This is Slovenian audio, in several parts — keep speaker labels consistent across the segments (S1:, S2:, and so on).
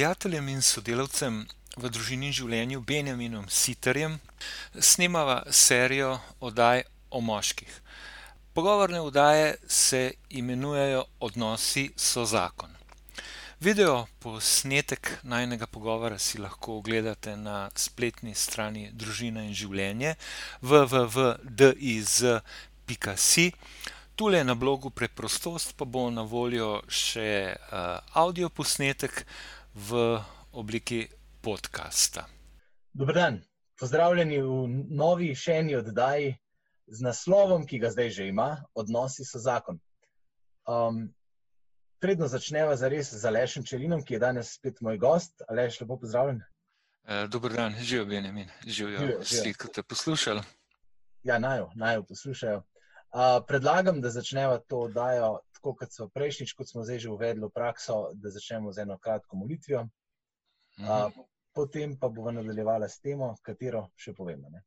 S1: prijateljem in sodelavcem v družini in življenju Benjaminom Sitarjem snemava serijo oddaj o moških. Pogovorne oddaje se imenujejo Odnosi so zakon. Video posnetek najinega pogovora si lahko ogledate na spletni strani Družina in življenje www.diz.si. Tule na blogu Preprostost pa bo na voljo še avdio posnetek v obliki podcasta.
S2: Dober dan, pozdravljeni v novi, še eni oddaji z naslovom, ki ga zdaj že ima, Odnosi so zakon. predno začneva zares z Alešem Čelinom, ki je danes spet moj gost. Aleš, lepo pozdravljen.
S1: dober dan, živjo, Benjamin, živjo vsi, ki te poslušajo.
S2: Ja, naju, naju poslušajo. predlagam, da začneva to oddajo tako, kot sva prejšnjič, kot smo zdaj že uvedli v prakso, da začnemo z eno kratko molitvijo. potem pa bova nadaljevala s temo, katero še povem, a ne.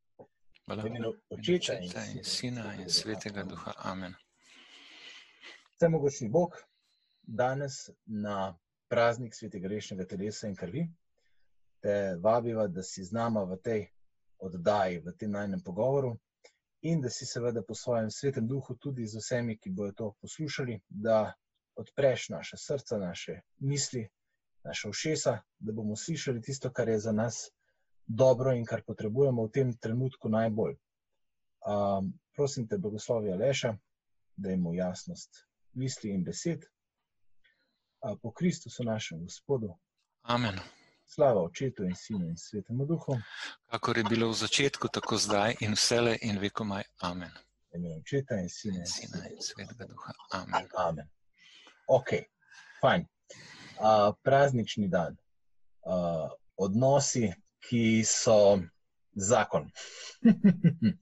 S2: Imenu Očeta in
S1: in Sina in Svetega duha, amen.
S2: Vsemogočni Bog, danes na praznik svetega rešnega telesa in krvi te vabiva, da si z nama v tej oddaji, v tem najinem pogovoru, in da si seveda po svojem svetem duhu tudi z vsemi, ki bojo to poslušali, da odpreš naša srca, naše misli, naša ušesa, da bomo slišali tisto, kar je za nas dobro in kar potrebujemo v tem trenutku najbolj. prosim te, blagoslovi Aleša, daj mu jasnost misli in besed. po Kristusu našem Gospodu.
S1: Amen.
S2: Slava Očetu in Sinu in Svetemu duhu.
S1: Kakor je bilo v začetku, tako zdaj in vselej in vekomaj, amen.
S2: V imenu Očeta in Sina in
S1: Sina in Svetega duha, amen.
S2: Amen. Okej, fajn. praznični dan. odnosi, ki so zakon.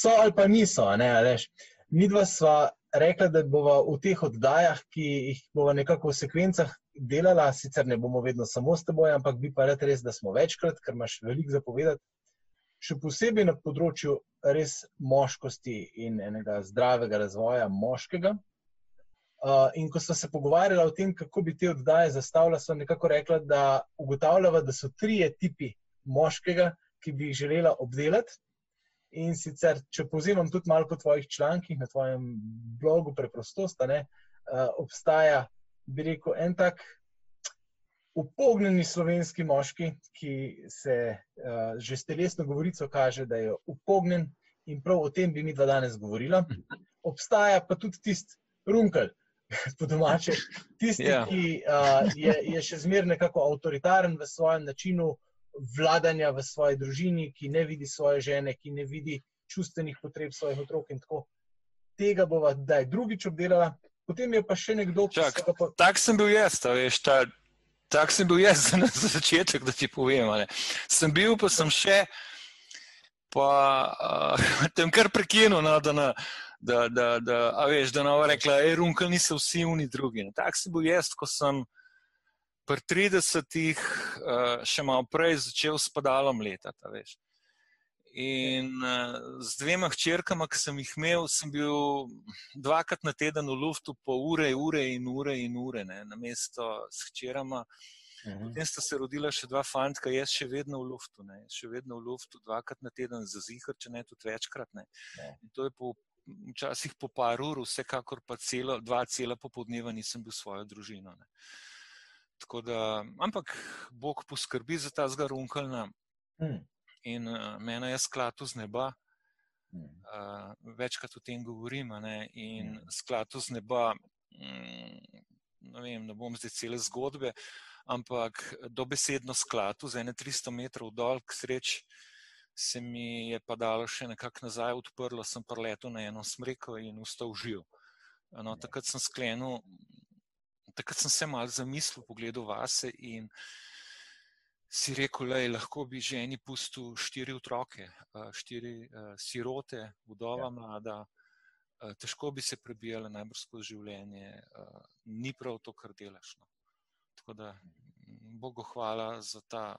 S2: so ali pa niso, ne, Aleš. Midva sva rekla, da bova v teh oddajah, ki jih bova nekako v sekvencah delala, sicer ne bomo vedno samo s teboj, ampak bi pa rad res, da smo večkrat, ker imaš veliko za povedati. Še posebej na področju res moškosti in enega zdravega razvoja moškega. in ko sva se pogovarjala o tem, kako bi te oddaje zastavila, sva nekako rekla, da ugotavljava, da so trije tipi moškega, ki bi jih želela obdelati. In sicer, če povzemam tudi malo po tvojih člankih na tvojem blogu Preprostost, ne, obstaja, bi rekel, en tak upognjeni slovenski moški, ki se, že s telesno govorico kaže, da je upognjen, in prav o tem bi midva danes govorila. Obstaja pa tudi tisti runkelj, po domače, tisti, ki, je, je še zmeraj nekako avtoritaren v svojem načinu vladanja v svoji družini, ki ne vidi svoje žene, ki ne vidi čustvenih potreb svojih otrok in tako. Tega bova kdaj drugič obdelala, potem je pa še nekdo, ki se ga pa...
S1: Tak sem bil jaz, a veš, ta, tak sem bil jaz za začetek, da ti povem, ne. Sem bil, pa sem še, pa, te bom kar prekinil, no, da ne, da, da, da, a veš, da ne bova rekla: runkelj niso vsi oni drugi." Tak sem bil jaz, ko sem pri tridesetih, še malo prej začel s padalom letati, In, z dvema hčerkama, ke sem jih imel, sem bil dvakrat na teden v luftu po ure, ure in ure in ure, ne, namesto s hčerama. Potem sta se rodila še dva fantka, jaz še vedno v luftu, ne, še vedno v luftu, dvakrat na teden za ziher, če ne tudi večkrat, ne. In to je po, včasih po par ur, vsekakor pa celo, dva cela popoldneva nisem bil s svojo družino, ne. Tako da, ampak Bog poskrbi za takega runkeljna. In, mene je sklatil z neba, večkrat o tem govorim, ne, in sklatil z neba, ne vem, ne bom zdaj cele zgodbe, ampak dobesedno sklatil z ene tristo metrov dol, k sreči se mi je padalo še nekako nazaj odprlo, sem priletel na eno smreko in ostal živ. No, takrat sem sklenil, takrat sem se malo zamislil, pogledal vase in si rekel: "Glej, lahko bi ženi pustil štiri otroke, štiri, sirote, vdova mlada, težko bi se prebijala najbrž skozi življenje, ni prav to, kar delaš, no." Tako da bogu hvala za ta,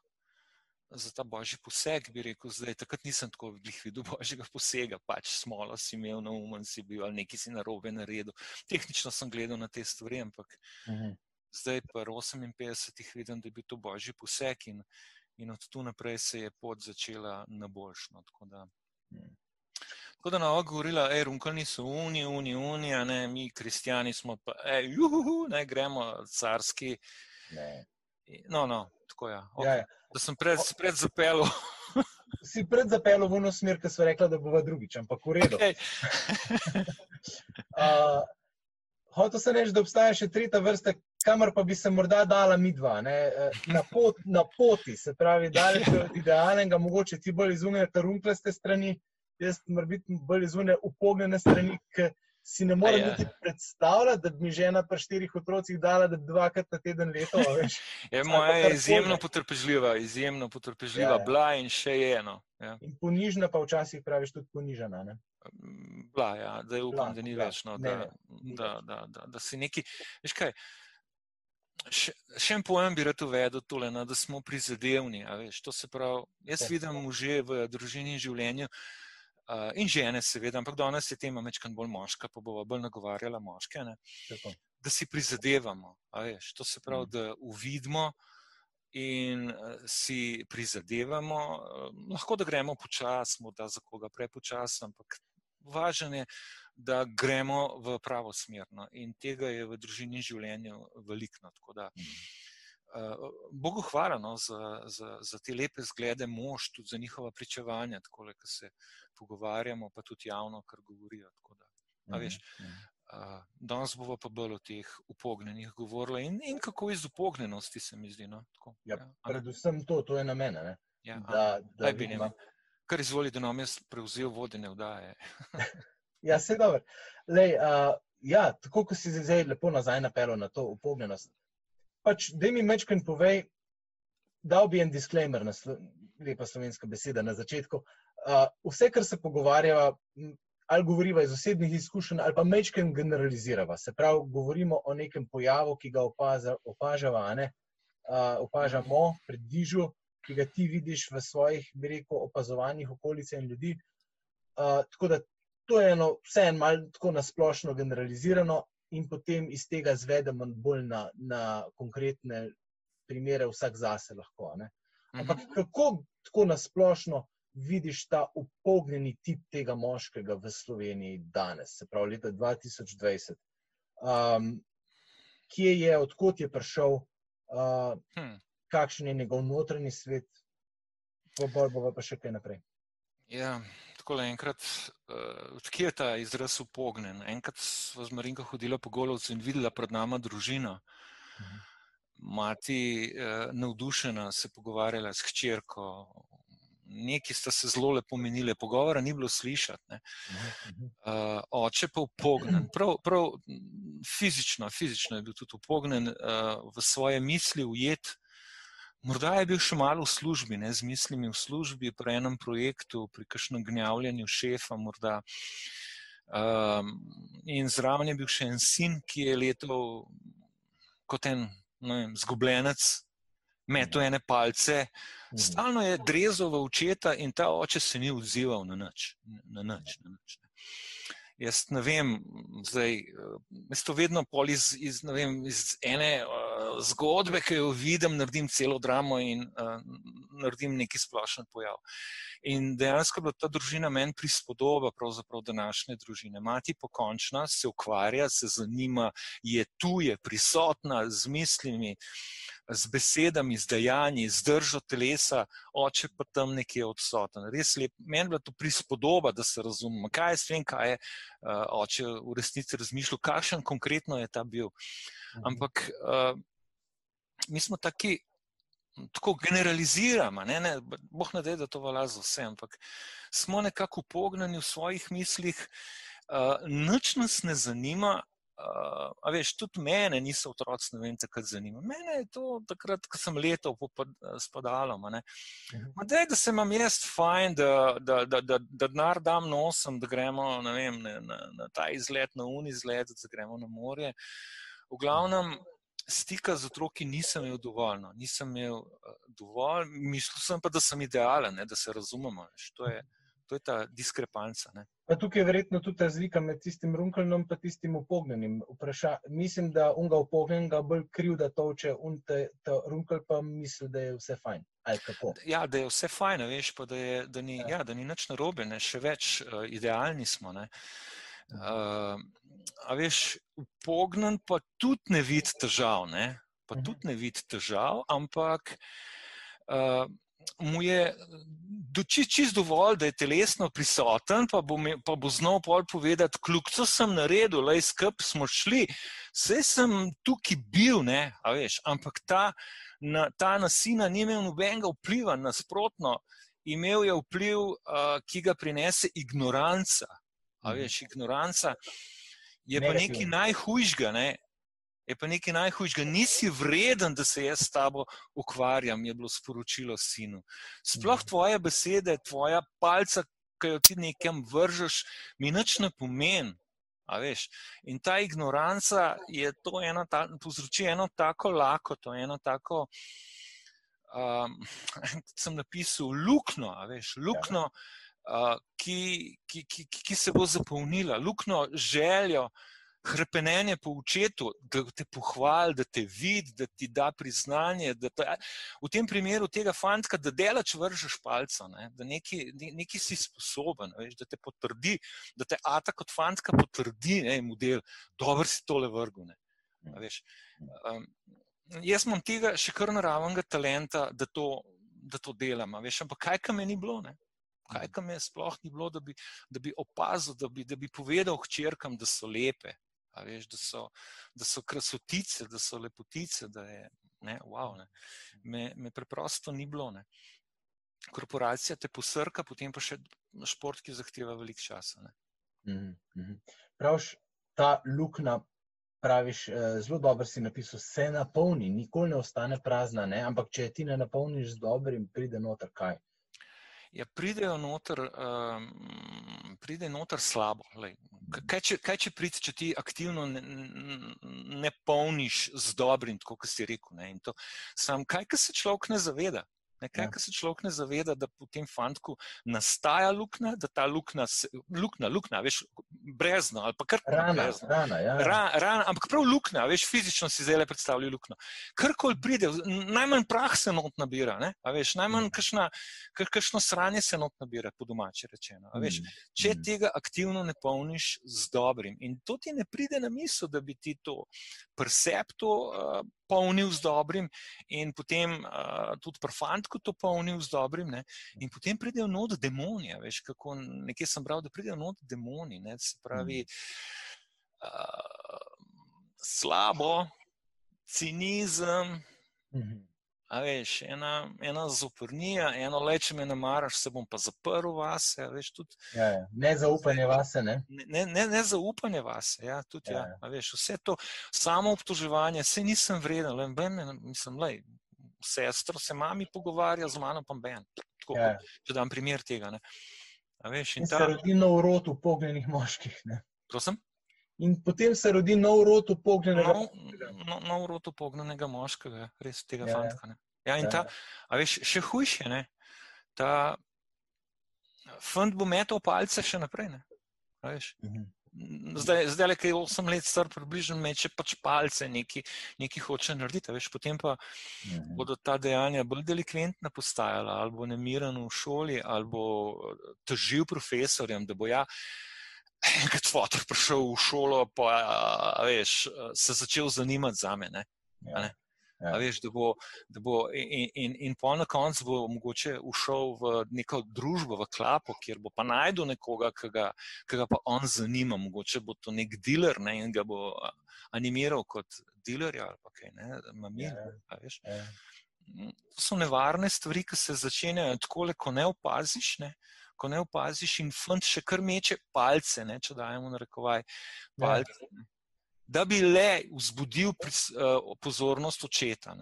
S1: za ta božji poseg, bi rekel zdaj, takrat nisem tako videl božjega posega, pač smolo si imel, neumen si bil ali nekaj si narobe naredil. Tehnično sem gledal na te stvari, ampak zdaj pa 58 vidim, da je bil to božji poseg in, in od tu naprej se je pot začela na boljšno. Tako da, tako da nova govorila, ej, runkalni so uni, uni, uni, a ne, mi kristijani smo pa, ej, juhu, ne, gremo carski.
S2: Ne.
S1: No, no, tako ja. Okay.
S2: Ja, ja.
S1: Da sem pred, pred zapeljal.
S2: Si pred zapeljal v eno smer, ki so rekla, da bo drugič, ampak v redu.
S1: Okay.
S2: Uh, Hotel sem reči, da obstaja še tretja vrsta, kamor pa bi se morda dala mi dva, ne? na, pot, na poti, se pravi, daleč od idealnega, mogoče ti bolj izumete runklaste strani, jaz moram biti bolj izumete upognjene strani, ki si ne morem niti predstavljati, da bi mi žena pri štirih otrocih dala, da bi dvakrat na teden leto. veš.
S1: Je moja je izjemno potrpežljiva, izjemno potrpežljiva,
S2: Ja,
S1: ja, bila in še je eno. Ja.
S2: In ponižna pa včasih praviš tudi ponižana. Ne?
S1: Bila, ja, da upam,
S2: Bila,
S1: da ni
S2: bila.
S1: več. No,
S2: Ne,
S1: da,
S2: ne,
S1: da,
S2: več.
S1: da, da, da si neki. Veš kaj, še, še en pojem bi rad uvedel tole, no, da smo prizadevni. Veš, to se pravi, jaz
S2: Ja.
S1: vidim može v družini in življenju. Uh, in žene, seveda, ampak danes je tema večkrat bolj moška, pa bomo bolj nagovarjala moške, ne, da si prizadevamo. Veš, to se pravi,
S2: Mhm.
S1: da uvidimo in uh, si prizadevamo. Uh, lahko da gremo počasi, morda za koga prepočasno, ampak važno je, da gremo v pravo smer. No. In tega je v družini in življenju veliko. No. Da, uh, Bogu hvala no, za, za, za te lepe zglede mož, tudi za njihova pričevanja, tako da se pogovarjamo, pa tudi javno, kar govorijo. Da, a veš,
S2: Mhm.
S1: uh, danes bomo pa bolj o teh upognenih govorili in, in kako iz upognenosti se mi zdi. No. Tako,
S2: Ja,
S1: ja, ne?
S2: Predvsem to, to je na mene. Ne?
S1: ja,
S2: Da,
S1: ne.
S2: da
S1: Daj,
S2: vidim,
S1: Benjamin. Kar izvoli, da nam jaz prevzel vodene vdaje.
S2: Ja, se dobro. Lej, uh, ja, tako kot si zdaj lepo nazaj napeljal na to upognjenost. Pač, da mi mečken povej, dal bi en disclaimer, na slo, lepa slovenska beseda na začetku. Uh, vse, kar se pogovarjava, ali govoriva iz osebnih izkušenj, ali pa mečken generalizirava. Se pravi, govorimo o nekem pojavu, ki ga opaza, opažava, ne? Uh, opažamo pri dižu, ki ga ti vidiš v svojih, bi rekel, opazovanjih okolice in ljudi. Uh, tako da to je eno, vseeno malo tako nasplošno generalizirano, in potem iz tega zvedemo bolj na, na konkretne primere, vsak zase lahko. Ne? Ampak kako tako nasplošno vidiš ta upognjeni tip tega moškega v Sloveniji danes, se pravi leta 2020? Um, kje je, odkot je prišel, uh,
S1: Hm.
S2: kakšen je njegov notranji svet, pa bolj bova pa še kaj naprej.
S1: Ja, tako le enkrat, uh, odkje je ta izraz upognen? Enkrat smo z Marinko hodila po Golovcu in videla pred nama družino.
S2: Mhm.
S1: Mati, uh, navdušena, se pogovarjala s hčerko. Neki sta se zelo lepo menili, pogovora ni bilo slišati. Ne. Uh, oče pa upognen, prav, prav fizično, fizično je bil tudi upognen uh, v svoje misli, ujet. Morda je bil še malo v službi, ne, z mislimi v službi, pri enem projektu, pri kakšnem gnjavljanju šefa. Morda. Um, in zraven je bil še en sin, ki je letel kot en vem, zgubljenec, metel ene palce, Stalno je drezal v očeta in ta oče se ni odzival na nič. Na nič, na nič. Jaz ne vem, zdaj, eh, jaz to vedno pol iz, iz, vem, iz ene zgodbe, ki jo vidim, naredim celo dramo in uh, naredim neki splošen pojav. In dejansko je bila ta družina meni prispodoba pravzaprav današnje družine. Mati pokončna se ukvarja, se zanima, je tu, je prisotna z mislimi, z besedami, z dejanji, z držo telesa, oče pa tam nekje odsoten. Res lep. Meni je bila to prispodoba, da se razumemo, kaj je s tem, kaj je uh, oče v resnici razmišljal, kakšen konkretno je ta bil. Ampak uh, mi smo taki, tako generaliziramo, ne, ne, boh ne da, da to velja za vse, ampak smo nekako upognjeni v svojih mislih, uh, nič nas ne zanima. Uh, a veš, tudi mene niso otroci, ne vem, takrat zanima. Mene je to takrat, ko sem letel po spadalom. Ma dej, da se imam jaz fajn, da, da, da, da, da denar dam nosom, da gremo vem, na, na, na ta izlet, na uni izlet, da gremo na morje. V glavnem, stika z otroki nisem imel dovolj. No. Nisem imel uh, dovolj, mislil sem pa, da sem idealen, ne, da se razumemo. Veš, to, je, to je ta diskrepanca. Ne.
S2: Pa tukaj je verjetno tudi razlika med tistim runkelnom in tistim upognjenim. Vpraša, mislim, da unga upognjenega bolj kriv, da toče, un te, te runkel pa misli, da je vse fajn.
S1: Ja, da je vse fajn, veš pa, da, je, da, ni, ja. Ja, da ni nič narobe, ne. še več uh, idealni smo. Uh, a veš, upognjen pa tudi ne vidi težav, ne. pa mhm. tudi ne vidi težav, ampak uh, mu je čist, čist dovolj, da je telesno prisoten, pa bo, pa bo znal pol povedati, kljub to sem naredil, le skrb smo šli, vse sem tukaj bil, ne, veš, ampak ta, na, ta nasina ni imel nobenega vpliva, nasprotno, imel je vpliv, uh, ki ga prinese ignoranca. A mhm. veš, ignoranca je pa nekaj najhujšega, ne, je pa nekaj najhujšega. Nisi vreden, da se jaz s tabo ukvarjam, je bilo sporočilo sinu. Sploh mhm. tvoje besede, tvoja palca, ki jo ti nekam vržeš, mi nič ne pomeni. In ta ignoranca je to eno, ta, povzroči eno tako lakoto, eno tako, um, sem napisal, lukno, veš, lukno, uh, ki, ki, ki, ki se bo zapolnila, lukno željo, Hrpenenje po očetu, da te pohvali, da te vidi, da ti da priznanje. Da te, v tem primeru tega fanta, da delač vržeš palca, ne, da neki, neki si sposoben, veš, da te potrdi, da te ata kot fanta potrdi, ne, model, dobro si tole vrgune. Um, jaz imam tega še kar naravnega talenta, da to, da to delam. Veš, ampak kaj kam je ni bilo? Ne? Kaj kam je sploh ni bilo, da bi, da bi opazil, da bi, da bi povedal hčerkam, da so lepe, veš, da, so, da so krasotice, da so lepotice, da je ne, wow, ne. Me, me preprosto ni bilo. Ne. Korporacija te posrka, potem pa še šport, ki zahteva veliko časa.
S2: Mm -hmm. Praviš, ta luknja, praviš, zelo dobro si napisal, se napolni, nikoli ne ostane prazna, ne? ampak če ti ne napolniš z dobrim, pride noter kaj.
S1: Ja, pridejo noter, um, pride noter slabo. Kaj če, kaj če pride, če ti aktivno ne, ne polniš z dobrim, tako kot si rekel? Sam, kaj se človek ne zaveda? Nekaj, ja. se človek ne zaveda, da v tem fantku nastaja luknja, da ta luknja, luknja, luknja veš, brezno ali pa kar
S2: rana, brezno. Rana, ja.
S1: Ra, rana, ampak prav luknja, veš, fizično si zdaj le predstavljaj luknjo. Karkoli pride, najmanj prah se not nabira, ne? a veš, najmanj mm. kakšna, kakšno sranje se not nabira, po domači rečeno. Veš, mm. če mm. tega aktivno ne polniš z dobrim in to ti ne pride na misel, da bi ti to percepto uh, polnil z dobrim in potem uh, tudi profant, ko to polnil z dobrim. Ne? In potem pridejo not demoni. Veš, kako nekje sem bral, da pridejo not demoni. Ne? Se pravi, uh, slabo, cinizem. Mhm. A veš, ena, ena zoprnija, eno leče me ne maraš, se bom pa zaprl vase. Veš, tudi,
S2: ja, ja. Ne zaupanje vase. Ne,
S1: ne, ne, ne zaupanje vase. Ja, tudi, ja, ja. Ja. Veš, vse to samo obtoževanje, se nisem vreden, le ben, mislim, le, sestro se mami pogovarja z mano, pa ben. Tako, ja. Če dam primer tega.
S2: Veš, in in ta... Se rodi nov rod upognjenih moških.
S1: Prosim?
S2: In potem se rodi nov rod upognjenega
S1: moškega. No, nov rod upognjenega moškega, res tega ja, fanta. Ne? Ja, in ja. ta, a veš, še hujše, ne? Ta fant bo metal palce še naprej, ne? A veš? Mhm. Zdaj, zdaj le, ki je 8 let star, približno meče pač palce, neki, neki hoče narediti, veš, potem pa mhm. bodo ta dejanja bolj delikventna postajala, ali bo nemiren v šoli, ali bo težil profesorjem, da bo ja, enkrat fotor prišel v šolo, pa veš, se začel zanimati za me, ne? Ja. ne? Ja. Veš, da bo, da bo in, in, in po na koncu bo mogoče ušel v neko družbo, v klapo, kjer bo pa najdel nekoga, ki ga, ki ga pa on zanima. Mogoče bo to nek dealer ne, in ga bo animiral kot dealerja ali kaj, ne, mamil. Ja, ja. Mm, to so nevarne stvari, ki se začenjajo tako, ko ne opaziš. Ne. Ko ne opaziš, in fant še kar meče palce, ne, če dajemo na rekovaj palce. Ja da bi le vzbudil uh, pozornost očeta.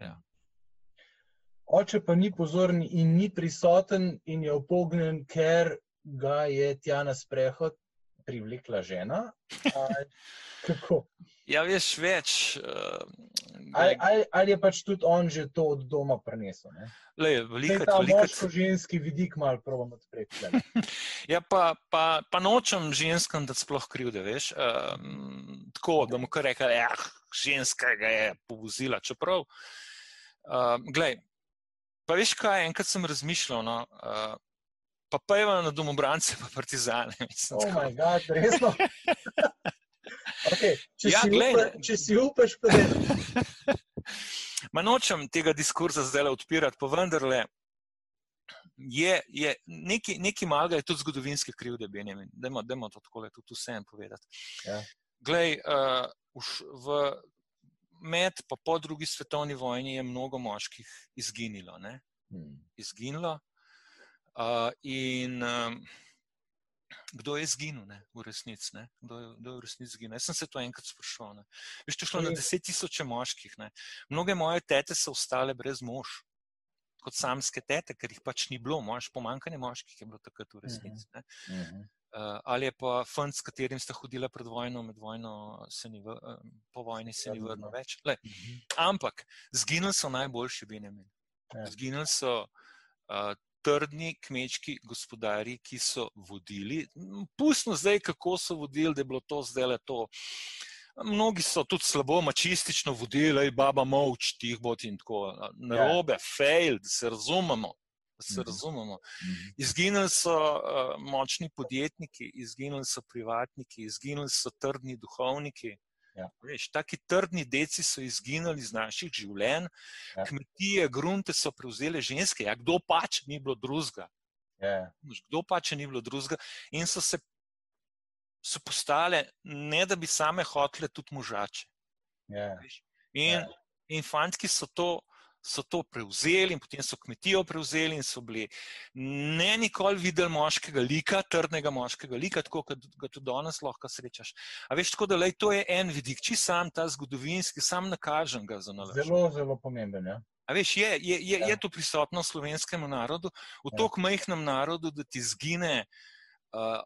S1: Ja.
S2: Oče pa ni pozoren in ni prisoten, in je opognjen, ker ga je tja na sprehod. Privlekla žena?
S1: Ja, veš več. Uh,
S2: Ali, ali, ali je pač tudi on že to od doma prenesel? ne?
S1: lej, veliko,
S2: ta
S1: veliko,
S2: moško-ženski vidik malo probam odpreti.
S1: Ja, pa, pa, pa nočem ženskam, da sploh krivde, veš. Um, tako, da mu kar reče, da ženska ga je povozila. Čeprav, um, glej, pa veš kaj, enkrat sem razmišljal, no, uh, pa pojeva na domobrance, pa partizane. Mislim,
S2: Oh, moj bog, resno. okay, če,
S1: Ja,
S2: si
S1: glej,
S2: upa, če si upaš, pa ne.
S1: Ma nočem tega diskurza zdaj odpirati, pa vendarle je, je neki, neki malega je tudi zgodovinske krivde, Benjamin. Dajmo, dajmo to tako tudi vsem povedati.
S2: Ja.
S1: Glej, uh, v, v, med pa po drugi svetovni vojni je mnogo moških izginilo. Ne?
S2: Hmm.
S1: izginilo. Uh, in um, kdo je izginil, ne, v resnici? Kdo, je, kdo je v resnici izginil? Jaz sem se to enkrat sprašoval. ne. Veš, to je šlo na
S2: Res.
S1: deset tisoče moških. Ne. Mnoge moje tete so ostale brez mož, kot samske tete, ker jih pač ni bilo, mož, pomankanje moških je bilo takrat v resnici. ne.
S2: Mhm.
S1: Uh, ali je pa fant, s katerim sta hodila pred vojno, med vojno, ni, v- uh, po vojni se ni vrnil več. Lej,
S2: Mhm.
S1: Ampak zginili so najboljši Benjamin.
S2: Ja.
S1: Zginili so uh, trdni kmečki gospodari, ki so vodili. Pustno zdaj, kako so vodili, da je bilo to zdaj le to. Mnogi so tudi slabo, mačistično vodili, ej, baba moč, tih bo in tako. Narobe, fail, da se razumemo. Da se
S2: Mhm.
S1: razumemo.
S2: Mhm.
S1: Izginili so uh, močni podjetniki, izginili so privatniki, izginili so trdni duhovniki.
S2: Ja.
S1: Veš, taki trdni deci so izginili iz naših življenj,
S2: Ja.
S1: kmetije, grunte so prevzele ženske. Ja, kdo pač ni bilo drugega?
S2: Ja,
S1: Kdo pač ni bilo drugega? In so se so postale, ne da bi same hotele, tudi možače.
S2: ja.
S1: In,
S2: Ja.
S1: ja. in fantki so to, so to prevzeli, in potem so kmetijo prevzeli, in so bili ne nikoli videli moškega lika, trdnega moškega lika, tako kot ga tudi danes lahko srečaš. A veš, tako da lej, to je en vidik, či sam ta zgodovinski, sam nakažem ga za nalaž.
S2: Zelo, zelo pomemben. Ja.
S1: A veš, je, je, je,
S2: Ja.
S1: je to prisotno v slovenskem narodu, v
S2: Ja.
S1: tako majhnem narodu, da ti zgine. Uh,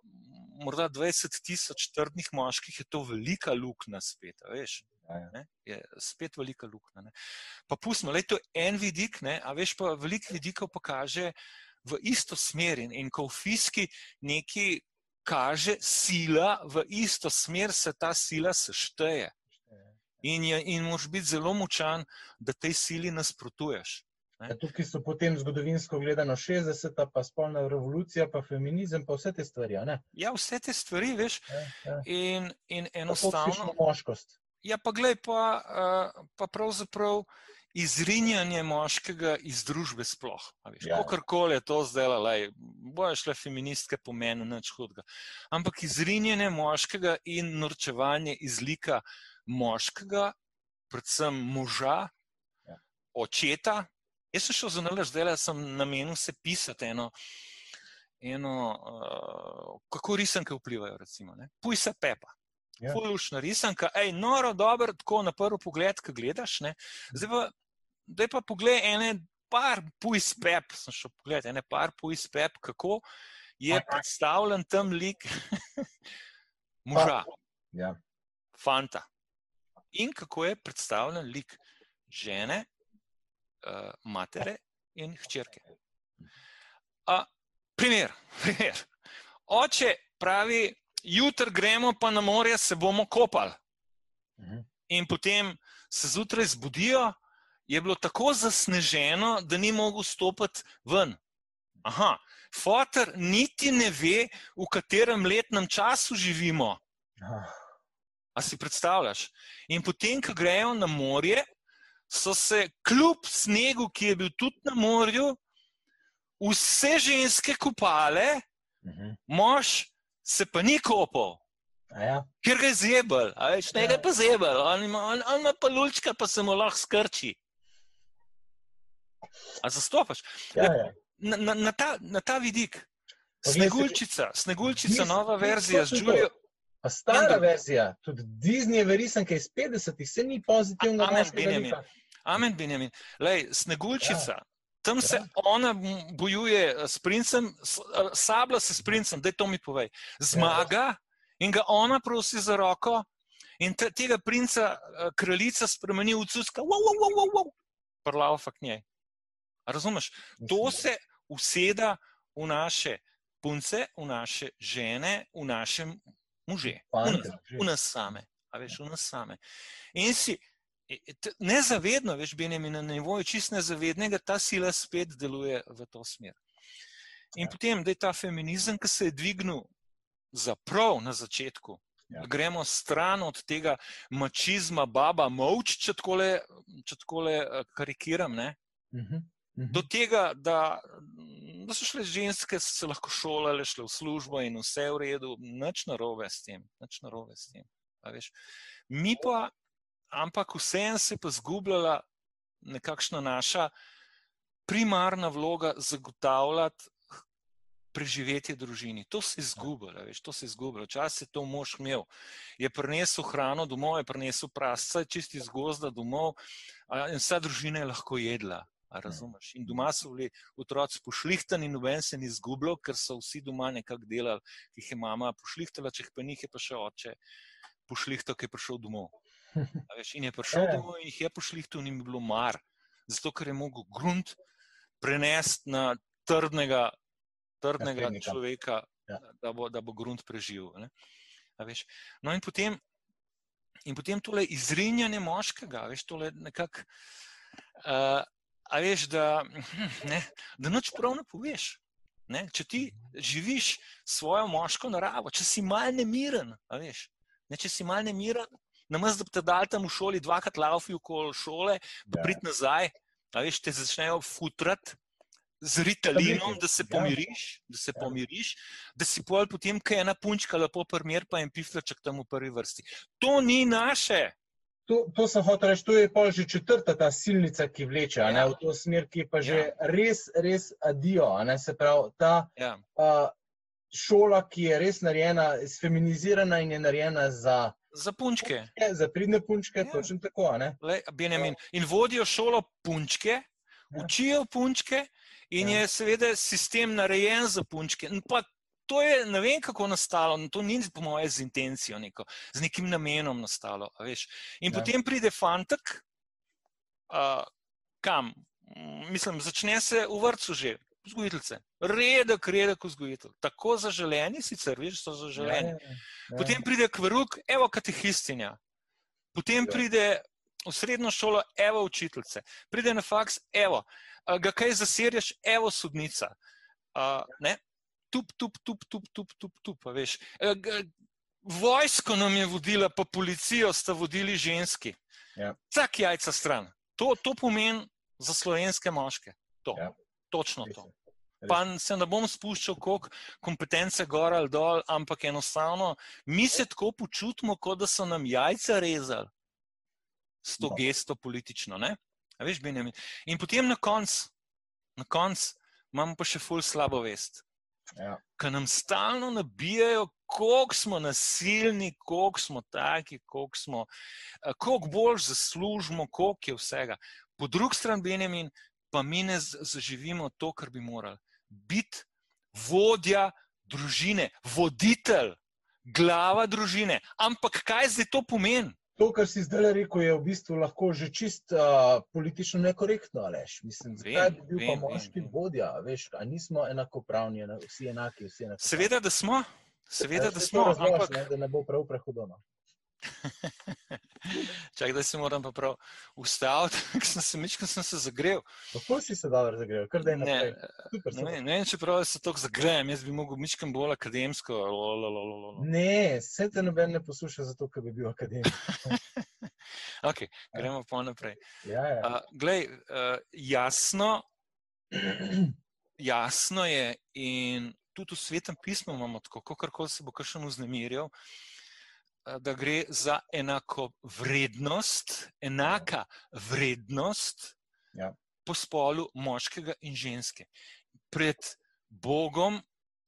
S1: morda 20 tisoč trdnih moških je to velika luknja spet, veš
S2: Ja, ja.
S1: ne, je spet velika luknja. ne. Pa pustimo, le to je en vidik, ne, a veš pa veliko vidikov pokaže v isto smer in, in ko v fiski neki kaže sila v isto smer, se ta sila sešteje in, je, in moraš biti zelo močan, da tej sili nasprotuješ.
S2: Ja, tukaj so potem zgodovinsko gledano 60, pa spolna revolucija, pa feminizem, pa vse te stvari. Ne?
S1: Ja, vse te stvari, veš,
S2: Ja, ja.
S1: in, in enostavno.
S2: moškost.
S1: Ja, pa glej, pa, uh, pa pravzaprav izrinjanje moškega iz družbe sploh.
S2: Ja.
S1: Kakorkoli je to zdaj, lej, bojo šle feministke pomeni nič hudega. Ampak izrinjanje moškega in norčevanje iz lika moškega, predvsem moža,
S2: Ja.
S1: očeta. Jaz sem šel za nalaž, zdaj sem namenil se pisati eno. Eno, uh, kako risanke vplivajo, recimo. ne. Puj se pepa.
S2: Ja.
S1: Fulušna risanka, ej, noro, dobro, tako na prvi pogled, ko gledaš. Ne. Zdaj pa, zdaj pa pogled ene par pujs pep, sem šel pogled, ene par pujs pep, kako je predstavljen tam lik moža,
S2: Ja.
S1: fanta. In kako je predstavljen lik žene, uh, matere in hčerke. A, primer, primer. Oče pravi, jutri gremo pa na morje, se bomo kopali.
S2: Mhm.
S1: In potem se zjutraj zbudijo, je bilo tako zasneženo, da ni mogel stopiti ven. Aha, fotor niti ne ve, v katerem letnem času živimo. A si predstavljaš? In potem, ko grejo na morje, so se kljub snegu, ki je bil tudi na morju, vse ženske kopale,
S2: mhm.
S1: mož se pa ni kopal.
S2: Ja.
S1: Ker ga je zebel, a več ne ga je pa zebel, on ima, on, on ima pa lulčka, pa se mu lahko skrči. A zastopaš?
S2: Ja, ja.
S1: Na, na, na, ta, na ta vidik. Sneguljčica, Sneguljčica, nova verzija z. Julijo.
S2: Pa stara
S1: Endo.
S2: verzija, tudi Disneyjeve risanke iz 50-ih, se ni pozitivno
S1: Amen, Benjamin. Amen, Benjamin. Lej, Sneguljčica, ja. Tam se
S2: Ja.
S1: ona bojuje s princem, eh, sablja se s princem, da to mi povej. Zmaga In ga ona prosi za roko, in te, tega princa, uh, kraljica, spremeni v cuska, wow, wow, wow, wow, wow. prlava k njej. Razumeš? To se useda v naše punce, v naše žene, v naše može, v nas, v nas same. A veš, v nas same. In si nezavedno, veš, Benjamin, na nivoju čist nezavednega, ta sila spet deluje v to smer. In ja. potem, da je ta feminizem, ki se je dvignil za prav na začetku, ja. gremo stran od tega mačizma, baba, moč, če tako le eh, karikiram. Uh -huh. Uh -huh. Do tega, da, da so šle ženske, so se lahko šolale, šle v službo in vse v redu, nič narobe s tem. Narobe s tem Mi pa, ampak vseeno se je pa zgubljala nekakšna naša primarna vloga zagotavljati preživetje družini. To se je izgubilo, veš, to se je izgubilo. Včasih je to mož imel. Je prinesel hrano domov, je prinesel prasca, čisti iz gozda domov in vsa družina je lahko jedla. Razumeš? In doma so bili otroci pošlihtani, in noben se ni izgubljal, ker so vsi doma nekako delali, ki jih je mama pošlihtala, če jih pa njih je pa še oče pošlihtal, ki je prišel domov. Veš, in je prišel domov in jih je in jim je bilo mar, zato ker je mogel grunt prenesti na trdnega trdnega ja, človeka, ja. da, bo, da bo grunt preživel. No, in potem, in potem tole izrinjanje moškega, veš, tole nekako, uh, a veš, da, ne, da noč prav ne poveš. Ne? Če ti živiš svojo moško naravo, če si mal nemiren, veš, ne, če si mal nemiren, namesto da bi te dal tam v šoli dvakrat laufi okoli šole, pa ja. prid nazaj, veš, te začnejo futrati, z ritalinom, da se ja. pomiriš, da se ja. pomiriš, da si pol potem, kaj ena punčka lepo primer, pa en piflaček tam v prvi vrsti. To ni naše.
S2: To, to sem hotel reči, to je pa že četrta ta silnica, ki vleče ja. ne, v to smer, ki je pa že ja. res, res adijo. Se pravi, ta ja. uh, šola, ki je res narejena, feminizirana in je narejena za.
S1: Za punčke.
S2: punčke za pridne punčke, ja. točno tako.
S1: Le, in vodijo šolo punčke, ja. učijo punčke, In ja. je seveda sistem narejen za punčke. To je ne vem, kako nastalo, to ni po mojem z intencijo, neko, z nekim namenom nastalo. In ja. potem pride fantek, uh, kam? Mislim, začne se v vrtu že, vzgojiteljice. Redek, redek vzgojitelj. Tako zaželeni, sicer veš, so zaželeni. Ja, ja, ja. Potem pride kvruk, evo katehistinja. Potem ja. pride v srednjo šolo, evo učiteljice. Pride na faks, evo ga kaj zasirješ, evo sodnica. Uh, tup, tup, tup, tup, tup, tup, tup, veš. Vojsko nam je vodila, pa policijo sta vodili ženski. Ja. Vsak jajca stran. To, to pomeni za slovenske moške. To. Ja. Točno to. Pa se ne bom spuščal, koliko kompetence gor ali dol, ampak enostavno mi se tako počutimo, kot da so nam jajca rezali s to no. gesto politično. Ne? Veš, In potem na koncu konc, imamo pa še ful slabo vest. Ja. Ker nam stalno nabijajo, koliko smo nasilni, koliko smo taki, koliko, smo, eh, koliko bolj zaslužimo, koliko je vsega. Po drugi strani, Benjamin, pa mi ne zaživimo to, kar bi morali. Biti vodja družine, voditelj, glava družine. Ampak kaj zdaj to pomeni?
S2: To, kar si zdaj rekel, je v bistvu lahko že čist uh, politično nekorektno. Aleš. Mislim, zakaj bi bil vem, pa moški vem, vodja? Veš, nismo enakopravni, vsi enaki. Vsi enakopravni.
S1: Seveda, da smo. Seveda, da smo.
S2: Razlož, ampak... ne, da ne bo prav prehodno.
S1: Čakaj, da se moram pa prav ustaviti, ker sem se mičko sem se zagrel.
S2: Kako si se dobro zagrel? Kar da je
S1: ne, super, ne, ne, ne vem, če prav se tako zagrejem, jaz bi mogel mičkam bolj akademsko. Lololololo.
S2: Ne, se te noben ne posluša zato, ker bi bil akademik.
S1: ok, gremo pa naprej.
S2: Ja, ja.
S1: Uh, glej, uh, jasno, jasno je in tudi v svetem pismu imamo tako, kako se bo kakšen vznemirjal, Eh, da gre za enako vrednost, enaka vrednost ja. po spolu moškega in ženske. Pred Bogom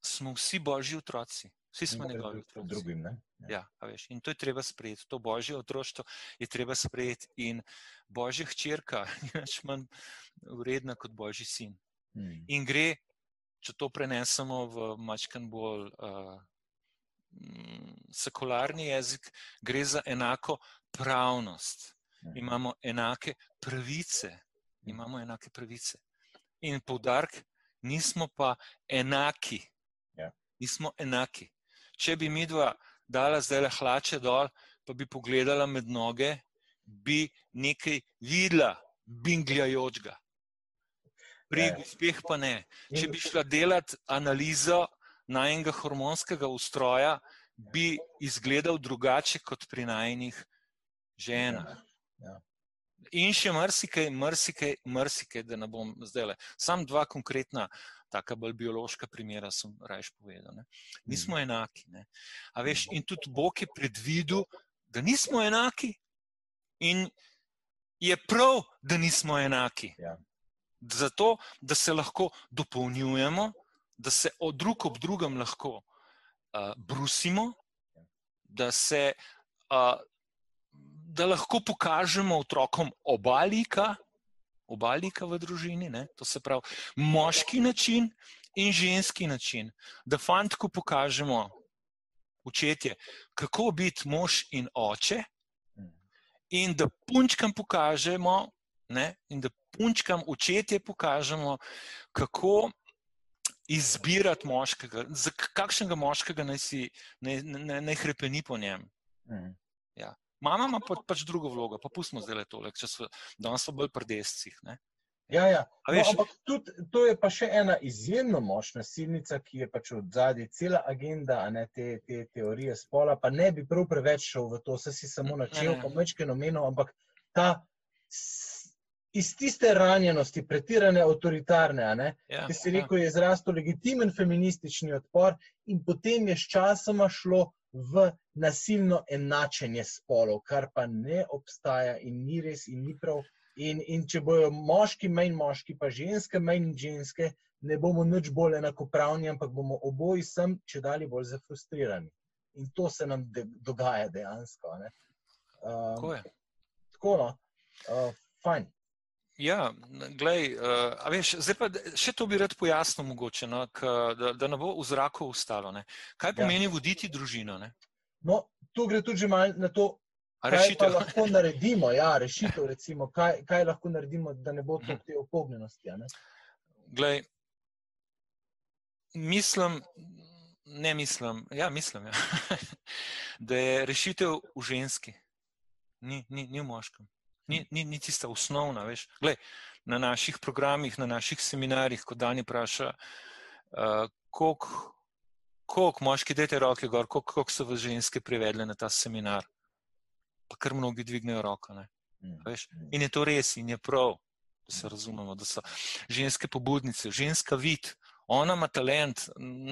S1: smo vsi božji otroci. Vsi smo njegovi otroci.
S2: Drugim,
S1: ja. Ja, veš, in to je treba sprejeti. To božje otroštvo je treba sprejeti. In božja hčerka je več manj vredna kot božji sin. Hmm. In gre, če to prenesemo v mačkan bolj uh, mm, sekularni jezik, gre za enako pravnost.
S2: Mhm.
S1: Imamo enake pravice. Imamo enake pravice. In poudarek, nismo pa enaki.
S2: Ja.
S1: Nismo enaki. Če bi mi dva dala zdaj le hlače dol, pa bi pogledala med noge, bi nekaj videla, bingljajočega. Pri
S2: Ja.
S1: uspeh pa ne. Če bi šla delati analizo najnega hormonskega ustroja, bi izgledal drugače kot pri najnih ženah.
S2: Ja.
S1: In še marsikaj, marsikaj, marsikaj, da ne bom zdaj le. Sam dva konkretna, taka bolj biološka primera sem rajš povedal. Ne. Nismo enaki. Ne. A veš, in tudi Bog je predvidel, da nismo enaki. In je prav, da nismo enaki.
S2: Ja.
S1: Zato, da se lahko dopolnjujemo, da se drug ob drugem lahko uh, brusimo, da se uh, da lahko pokažemo otrokom oba lika, oba lika v družini, ne? to se pravi moški način in ženski način. Da fantku pokažemo, učetje, kako biti mož in oče, in da punčkam pokažemo, ne? in da punčkam učetje pokažemo, kako izbirati moškega, za kakšnega moškega naj, si, naj, naj, naj hrepeni po njem.
S2: Mhm.
S1: Mama ima pa, pač drugo vlogo, pa pustimo zdaj le tole, če so danes bolj prdescih. Ne?
S2: Ja, ja. No,
S1: veš-
S2: ampak tudi, to je pa še ena izjemno močna silnica, ki je pač od zadaj cela agenda, ne te, te teorije spola. Pa ne bi prav preveč šel v to, se si samo načel, pa mečke omenil, ampak ta iz tiste ranjenosti, pretirane avtoritarne, ne,
S1: Ja,
S2: ki si rekel, je izrastel legitimen feministični odpor, in potem je sčasoma šlo v nasilno enačenje spolov, kar pa ne obstaja in ni res in ni prav. In, in če bojo moški manj moški, pa ženske manj ženske, ne bomo nič bolj enakopravni, ampak bomo oboji sem če dalje bolj zafrustrirani. In to se nam de, dogaja dejansko. ne.
S1: Tako
S2: Um,
S1: je.
S2: tako no, uh, fajn.
S1: Ja, glej, uh, a veš, zdaj pa še to bi rad pojasnil, mogoče, no, k, da, da ne bo v zraku ostalo. Ne. Kaj
S2: Ja.
S1: pomeni voditi družino? Ne?
S2: No, tu gre tudi malo na to,
S1: A
S2: kaj lahko naredimo. Ja, rešitev, recimo, kaj, kaj lahko naredimo, da ne bo to
S1: Mhm.
S2: te opognjenosti. a ne.
S1: Glej, mislim, ne mislim, ja, mislim, ja, da je rešitev v ženski, ni, ni, ni v moškem. Ni, ni, ni tista osnovna. Veš. Glej, na naših programih, na naših seminarjih, ko Dani vpraša, uh, koliko koliko moški dajte roke gor, koliko, koliko so vas ženske privedle na ta seminar. Pa kar mnogi dvignejo roko. Ne.
S2: Mm.
S1: Veš? In je to res, in je prav, da se razumemo, da so ženske pobudnice, ženska vid, ona ima talent,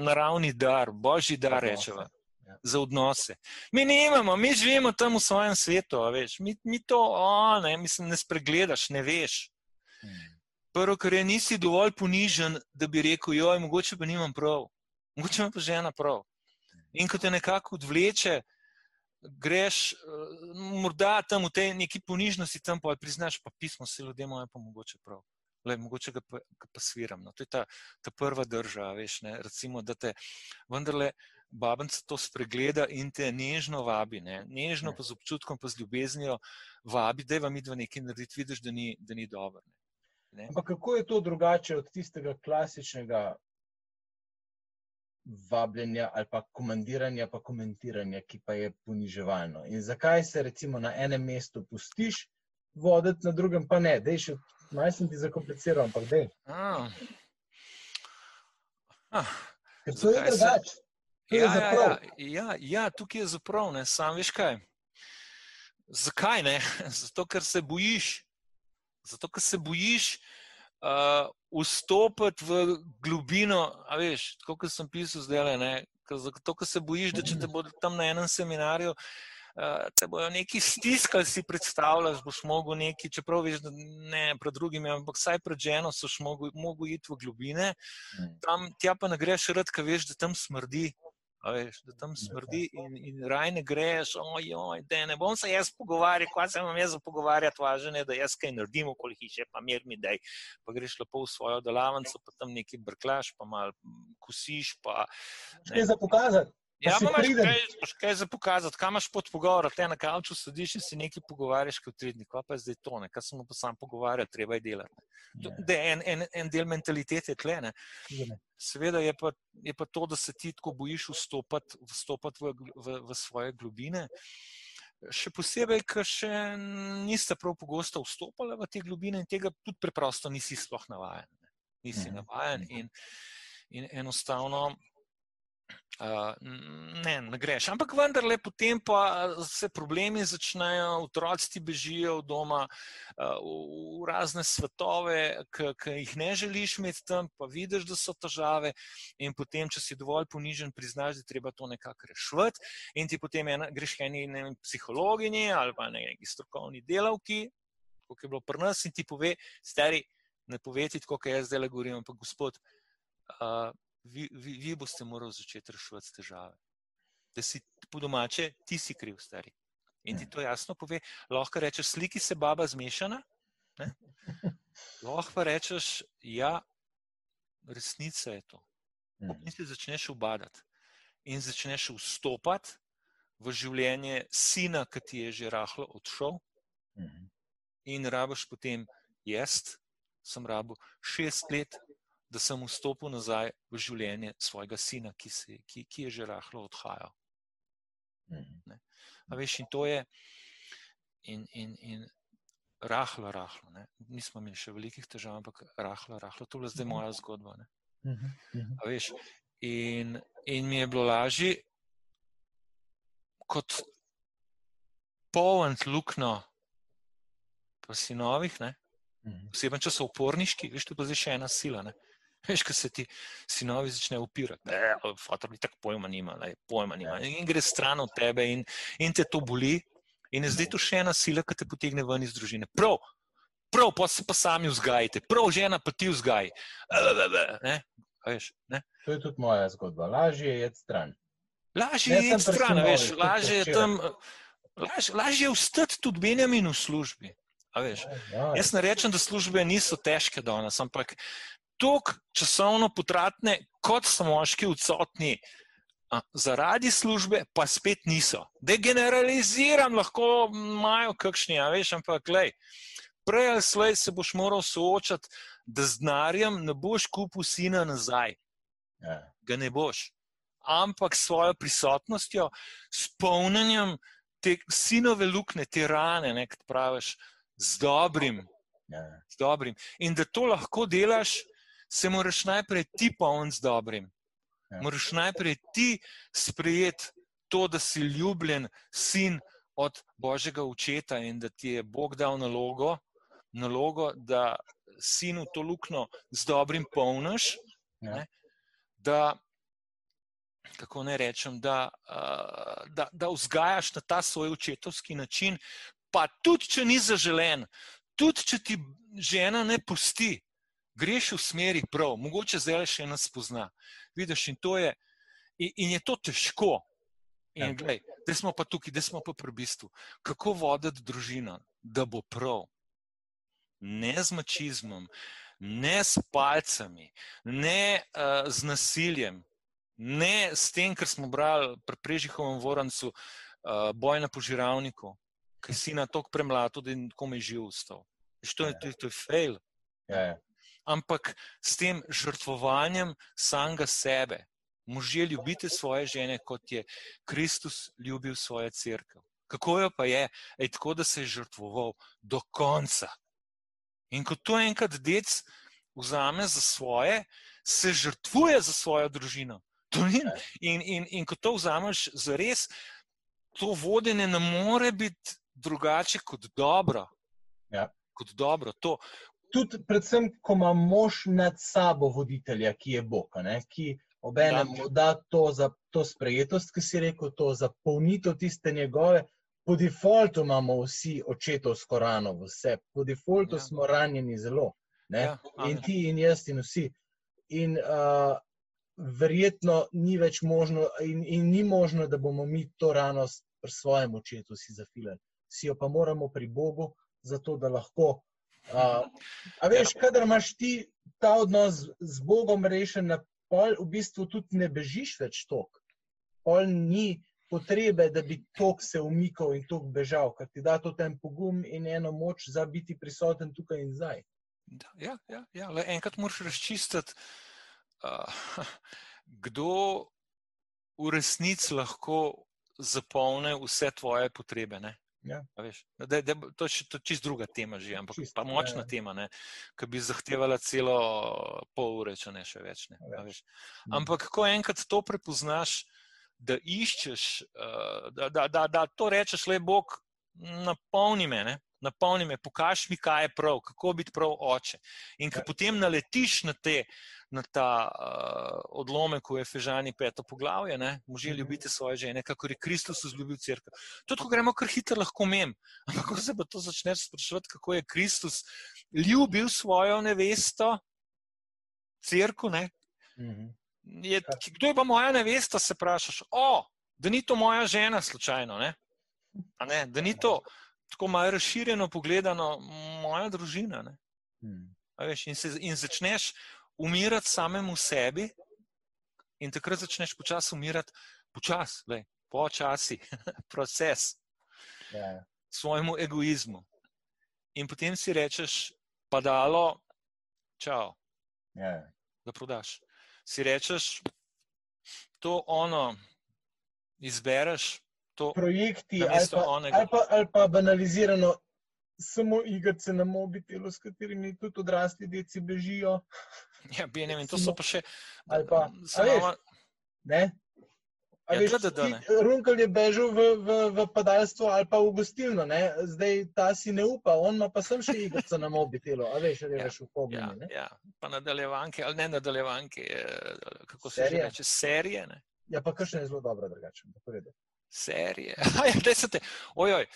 S1: naravni dar, božji dar, rečeva.
S2: Ja.
S1: Za odnose. Mi nimamo, mi živimo tam v svojem svetu, veš. Mi, mi to, o, ne, mislim, ne spregledaš, ne veš.
S2: Mm.
S1: Prvo, kar je, nisi dovolj ponižen, da bi rekel, joj, mogoče pa nimam prav, mogoče ima pa žena prav. In ko te nekako odvleče, greš, eh, morda tam v tej neki ponižnosti, tam pa priznaš, pa pismo se ljudem, je pa mogoče prav. Le, mogoče ga pa, ga pa sviram. No. To je ta, ta prva drža, veš, ne. recimo, da te vendarle babenca to spregleda in te nežno vabi, ne. nežno pa z občutkom, pa z ljubeznijo vabi, da je vam idva nekaj narediti, vidiš, da ni, da ni dobro. ne. Ne?
S2: Ampak kako je to drugače od tistega klasičnega vabljenja ali pa komandiranja, pa komentiranja, ki pa je poniževalno? In zakaj se recimo na enem mestu pustiš voditi, na drugem pa ne? Dej še, malo sem ti zakompliciral, ampak dej.
S1: Ah. Ah,
S2: Ker to je drugače.
S1: Ja, ja, ja, ja, ja, tukaj je zaprav, ne, sam veš kaj. Zakaj ne? Zato, ker se bojiš. Zato, ker se bojiš uh, vstopiti v globino, a veš, tako kot sem pisal zdaj, ne, ker zato, ker se bojiš, da če te bodo tam na enem seminarju, uh, te bojo neki stiskali, si predstavljaš, boš mogel neki, čeprav veš, da ne pred drugimi, ampak vsaj pred ženo soš mogel, mogel iti v globine,
S2: Mm.
S1: tam tja pa ne greš rad, ker veš, da tam smrdi. Veš, da tam smrdi in, in raj ne greš, ojoj, da ne bom se jaz pogovarjal, kaj se imam jaz za pogovarjati, važno je, da jaz kaj naredim okoli hiše, pa mir mi daj. Pa greš lepo v svojo delavnico, pa tam nekaj brklaš, pa malo kosiš, pa
S2: Kaj za pokazati?
S1: Ja, pa imaš kaj, imaš kaj za pokazati, kam imaš pod pogovor, te na kavču sediš in si nekaj pogovarjaš kot tridnik, pa je zdaj to, ne, kar smo pa sam pogovarjali, treba je delati. To,
S2: Ja,
S1: da je en, en, en del mentalitete tle, ne.
S2: sigurno.
S1: Seveda je pa, je pa to, da se ti tako bojiš vstopati, vstopati v, v, v svoje globine. Še posebej, ker še niste prav pogosto vstopali v te globine in tega tudi preprosto nisi sploh navajen. Ne. Nisi
S2: Mhm.
S1: navajen in, in enostavno. Uh, ne, ne greš. Ampak vendarle, potem pa se problemi začnejo, otroci ti bežijo od doma uh, v, v razne svetove, ki jih ne želiš imeti tam, pa vidiš, da so težave, in potem, če si dovolj ponižen, priznaš, da je treba to nekako rešiti, in ti potem ena, greš k eni ne psihologinji ali pa ne, neki strokovni delavki, kot je bilo pri nas, in ti pove, stari, ne poveti, kot jaz zdaj le govorim, ampak gospod. Uh, vi, vi, vi boste morali začeti reševati težave. Da si po domače, ti si kriv, stari. In ti to jasno pove. Lahko rečeš, sliki se baba zmešana, ne? lahko pa rečeš, ja, resnica je to.
S2: Mhm.
S1: In ti začneš ubadati in začneš vstopati v življenje sina, ki ti je že rahlo odšel,
S2: Mhm.
S1: in rabiš potem jaz, sem rabil šest let, da sem vstopil nazaj v življenje svojega sina, ki, se, ki, ki je že rahlo odhajal.
S2: Mhm.
S1: A veš, in to je, in, in, in rahlo, rahlo. Ne? Nismo imeli še velikih težav, ampak rahlo, rahlo. To je zdaj moja zgodba. Ne?
S2: Mhm. Mhm.
S1: A veš, in, in mi je bilo lažje kot polnt lukno po sinovih, ne?
S2: Mhm.
S1: posebej če so uporniški, veš, to je pa zdaj še ena sila. Ne? Veš, ko se ti sinovi začnejo upirati, da je tako pojma nima, ne, pojma nima. In gre stran od tebe in, in te to boli. In je zdaj to še ena sila, ki te potegne ven iz družine. Prav, prav, pa se pa sami vzgajite, prav žena pa ti. Ne? Veš, ne?
S2: To je tudi moja zgodba. Lažje je iti stran.
S1: Lažje je
S2: pri
S1: stran, veš, lažje je tam. Laž, lažje je vstati tudi Benjamin v službi. A veš,
S2: Ja,
S1: Jaz ne rečem, da službe niso težke danes, ampak tako časovno potratne, kot so moški odsotni, zaradi službe, pa spet niso. Degeneraliziram, lahko imajo kakšni, a veš, ampak glej, prej ali slej se boš moral soočati, da z denarjem ne boš kupil sina nazaj,
S2: ja.
S1: ga ne boš. Ampak s svojo prisotnostjo, s polnjenjem te sinove lukne, te rane, ne, kot praviš, z dobrim,
S2: Ja.
S1: z dobrim. In da to lahko delaš, se moraš najprej ti polniti z dobrim.
S2: Ja.
S1: Moraš najprej ti sprejeti to, da si ljubljen sin od Božjega očeta in da ti je Bog dal nalogo, nalogo da sinu to luknjo z dobrim polniš,
S2: Ja.
S1: ne, da, kako ne rečem, da, da, da vzgajaš na ta svoj očetovski način, pa tudi, če ni zaželen, tudi, če ti žena ne pusti, greš v smeri prav, mogoče zdaj še ena spozna. Vidiš, in, to je, in, in je to težko.
S2: Ja.
S1: In glej, da smo pa tukaj, da smo pa pri bistvu. Kako voditi družino, da bo prav? Ne z mačizmom, ne s palcami, ne uh, z nasiljem, ne s tem, kar smo brali pri Prežihovem Vorancu, uh, boj na požiravniku, ki si na tok premlato, da je komaj živ ustal. To je, to je, to je fail.
S2: Ja, ja.
S1: Ampak s tem žrtvovanjem samega sebe, možje ljubite svoje žene, kot je Kristus ljubil svojo crkvo. Kako jo pa je, Ej, tako da se je žrtvoval do konca. In ko to enkrat dec vzame za svoje, se žrtvuje za svojo družino. To ni, in, in, in ko to vzameš za res, to vodenje ne more biti drugače kot dobro.
S2: Ja.
S1: Kot dobro. To,
S2: Tudi, predvsem, ko ima mož nad sabo voditelja, ki je Bog, ne, ki obenem
S1: Ja.
S2: mu da to za to sprejetost, ki si rekel, to zapolnitev tiste njegove. Po defaultu imamo vsi očetovsko rano v sebi, po defaultu
S1: Ja.
S2: ja. smo ranjeni zelo. Ne?
S1: Ja, amen.
S2: in ti, in jaz, in vsi. In uh, verjetno ni več možno, in, in ni možno, da bomo mi to rano pri svojem očetu si zafilali. Si jo pa moramo pri Bogu, zato da lahko. Uh, a veš, kadar imaš ti ta odnos z, Bogom rešen, na pol v bistvu tudi ne bežiš več tok. pol ni potrebe, da bi tok se umikal in tok bežal, ker ti da to ten pogum in eno moč za biti prisoten tukaj in zdaj.
S1: Da, ja, ja, ja. Le enkrat moraš razčistiti, uh, kdo v resnici lahko zapolne vse tvoje potrebe. Ne?
S2: Ja.
S1: A Veš, da, da, to je čist, čist druga tema, že, ampak
S2: Čist,
S1: pa močna
S2: ja, ja.
S1: tema, ki bi zahtevala celo pol ure, če ne še več. Ne, a
S2: Več.
S1: veš. Ampak, ko enkrat to prepoznaš, da iščeš, uh, da, da, da, da to rečeš, le Bog, napolni me, ne? Napolni me, pokaži mi, kaj je prav, kako biti prav oče. In ko
S2: Ja.
S1: potem naletiš na, te, na ta uh, odlomek v Efežani, peto poglavje, ne? može
S2: Mhm.
S1: ljubiti svoje žene, kako je Kristus vzljubil crkvo. Tudi, ko gremo kar hitro, lahko mem. Ampak, ko se pa to začneš sprašovati, kako je Kristus ljubil svojo nevesto, crkvo, ne?
S2: Mhm.
S1: je, ki- kdo je pa moja nevesta, se vprašaš. O, da ni to moja žena, slučajno. Ne? A Ne, da ni to tako malo razširjeno pogledano, moja družina. Ne?
S2: Mhm.
S1: A Veš, in, se, in začneš umirati samemu sebi, in takrat začneš počasi umirati, počasi, počasi, proces
S2: Ja.
S1: svojemu egoizmu. In potem si rečeš, pa dalo, čau.
S2: Ja.
S1: da prodaš. Si rečeš, to ono izbereš, to
S2: Projekti ali pa,
S1: onega.
S2: ali, pa, ali pa banalizirano, samo igrice na mobitelu, s katerimi tudi odrasli deci bežijo.
S1: ja, Benjamin, to so pa še.
S2: Ali pa-
S1: nova-
S2: Ne?
S1: Ja,
S2: veš,
S1: da, da, da,
S2: ti-
S1: ne.
S2: Runkel je bežal v, v, v padalstvo ali pa v gostilno, ne? zdaj ta si ne upa, on ima pa sem še igrico na mobitelu, a veš, ali
S1: Ja,
S2: veš v
S1: Ja,
S2: pogledu.
S1: ja, pa nadaljevanke, ali ne nadaljevanke, kako se že
S2: Serije?
S1: reče, serije. Ne?
S2: Ja, pa kakšne je zelo dobro drugače. v redu.
S1: Serije. Ja, daj se te, ojoj.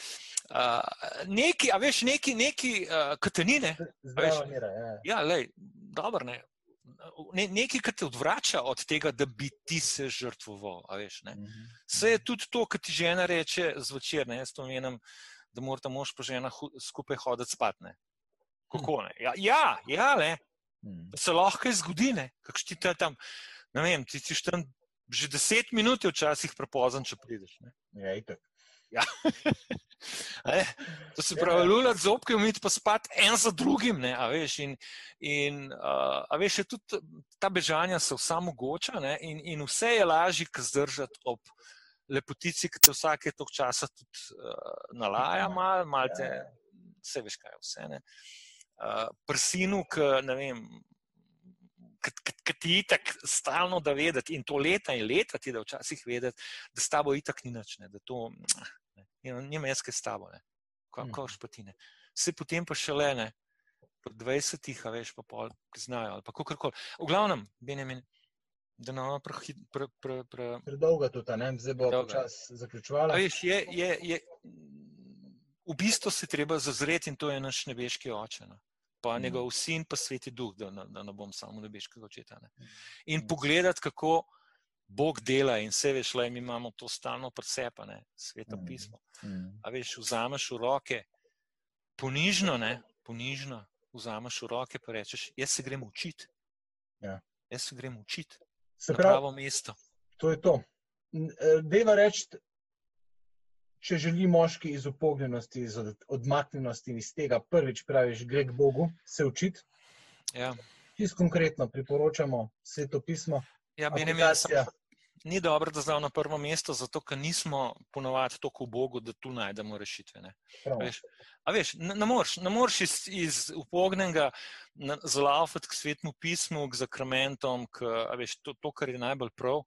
S1: Uh, neki, a veš, neki, neki uh, katenine.
S2: Zdrava mera, ja.
S1: Ja, lej, dobro, ne. Ne, nekaj, kar te odvrača od tega, da bi ti se žrtvoval. Veš, ne.
S2: Mhm.
S1: Vse je tudi to, kar ti žena reče zvečer. Ne? Jaz to menim, da morata mož pa žena skupaj hoditi spat. Ne? Kako ne? Ja, ja, ja le,
S2: Mhm.
S1: se lahko zgodi, ne? kakš ti ta tam, ne vem, ti si tam že deset minut je včasih prepozen, če prideš. Ne?
S2: Ja, itak.
S1: A ne? To se
S2: Ja,
S1: pravi,
S2: ja.
S1: lulati zobke, umiti pa spat en za drugim. Ne, a veš, in, in uh, a veš, tudi ta bežanja so vsa mogoča ne, in, in vse je lažje, zdržati ob lepotici, ki te vsake tok časa tudi uh, nalaja, malo, mal te,
S2: Ja, ja.
S1: vse veš, kaj vse. Ne. Uh, prsinu, ki ne vem. Ki ti je tako stalno da vedeti, in to leta in leta ti da včasih vedeti, da s tabo itak ni nič, ne, da to ne, nima- nima jaz kaj s tabo, ne, ko,
S2: Mhm.
S1: ko špatine. Vse potem pa šele ne, po 20-ih, a veš, pa pol znajo, ali pa kakorkoli. V glavnem, Benjamin, da nam pre, pre, pre, pre,
S2: Predolga tudi, ne? zdaj bo
S1: Predolga.
S2: počasi zaključovala.
S1: A veš, je, je, je, v bistvu se treba zazreti in to je naš nebeški oče. No. Pa
S2: Mhm.
S1: njegov sin, pa sveti duh, da, ne- da ne bom samo nebeškega očeta. Ne. In
S2: Mhm.
S1: pogledati, kako Bog dela in vse veš, le mi imamo to stalno presepane, sveto
S2: Mhm.
S1: pismo.
S2: Mhm.
S1: A veš, vzameš v roke, ponižno, ne, ponižno, vzameš v roke in rečeš, jaz se grem učiti.
S2: Ja.
S1: Jaz se grem učiti
S2: Se pravi,
S1: pravo mesto.
S2: to je to. Eh, Deva reči, če želi moški iz upognjenosti, iz od- odmaknjenosti iz tega, prvič praviš, gre k Bogu, se učiti.
S1: Ja,
S2: Čisto konkretno priporočamo sveto pismo.
S1: ja jaz sem-
S2: aplikacija.
S1: ni dobro, da zdaj na prvo mesto, zato ker nismo ponovadi tako v Bogu, da tu najdemo rešitve. Ne. Veš, A veš, ne, ne moreš, ne moreš iz, iz upognjenega zalaufati k svetmu pismu, k zakramentom, k, veš, to, to, kar je najbolj prav.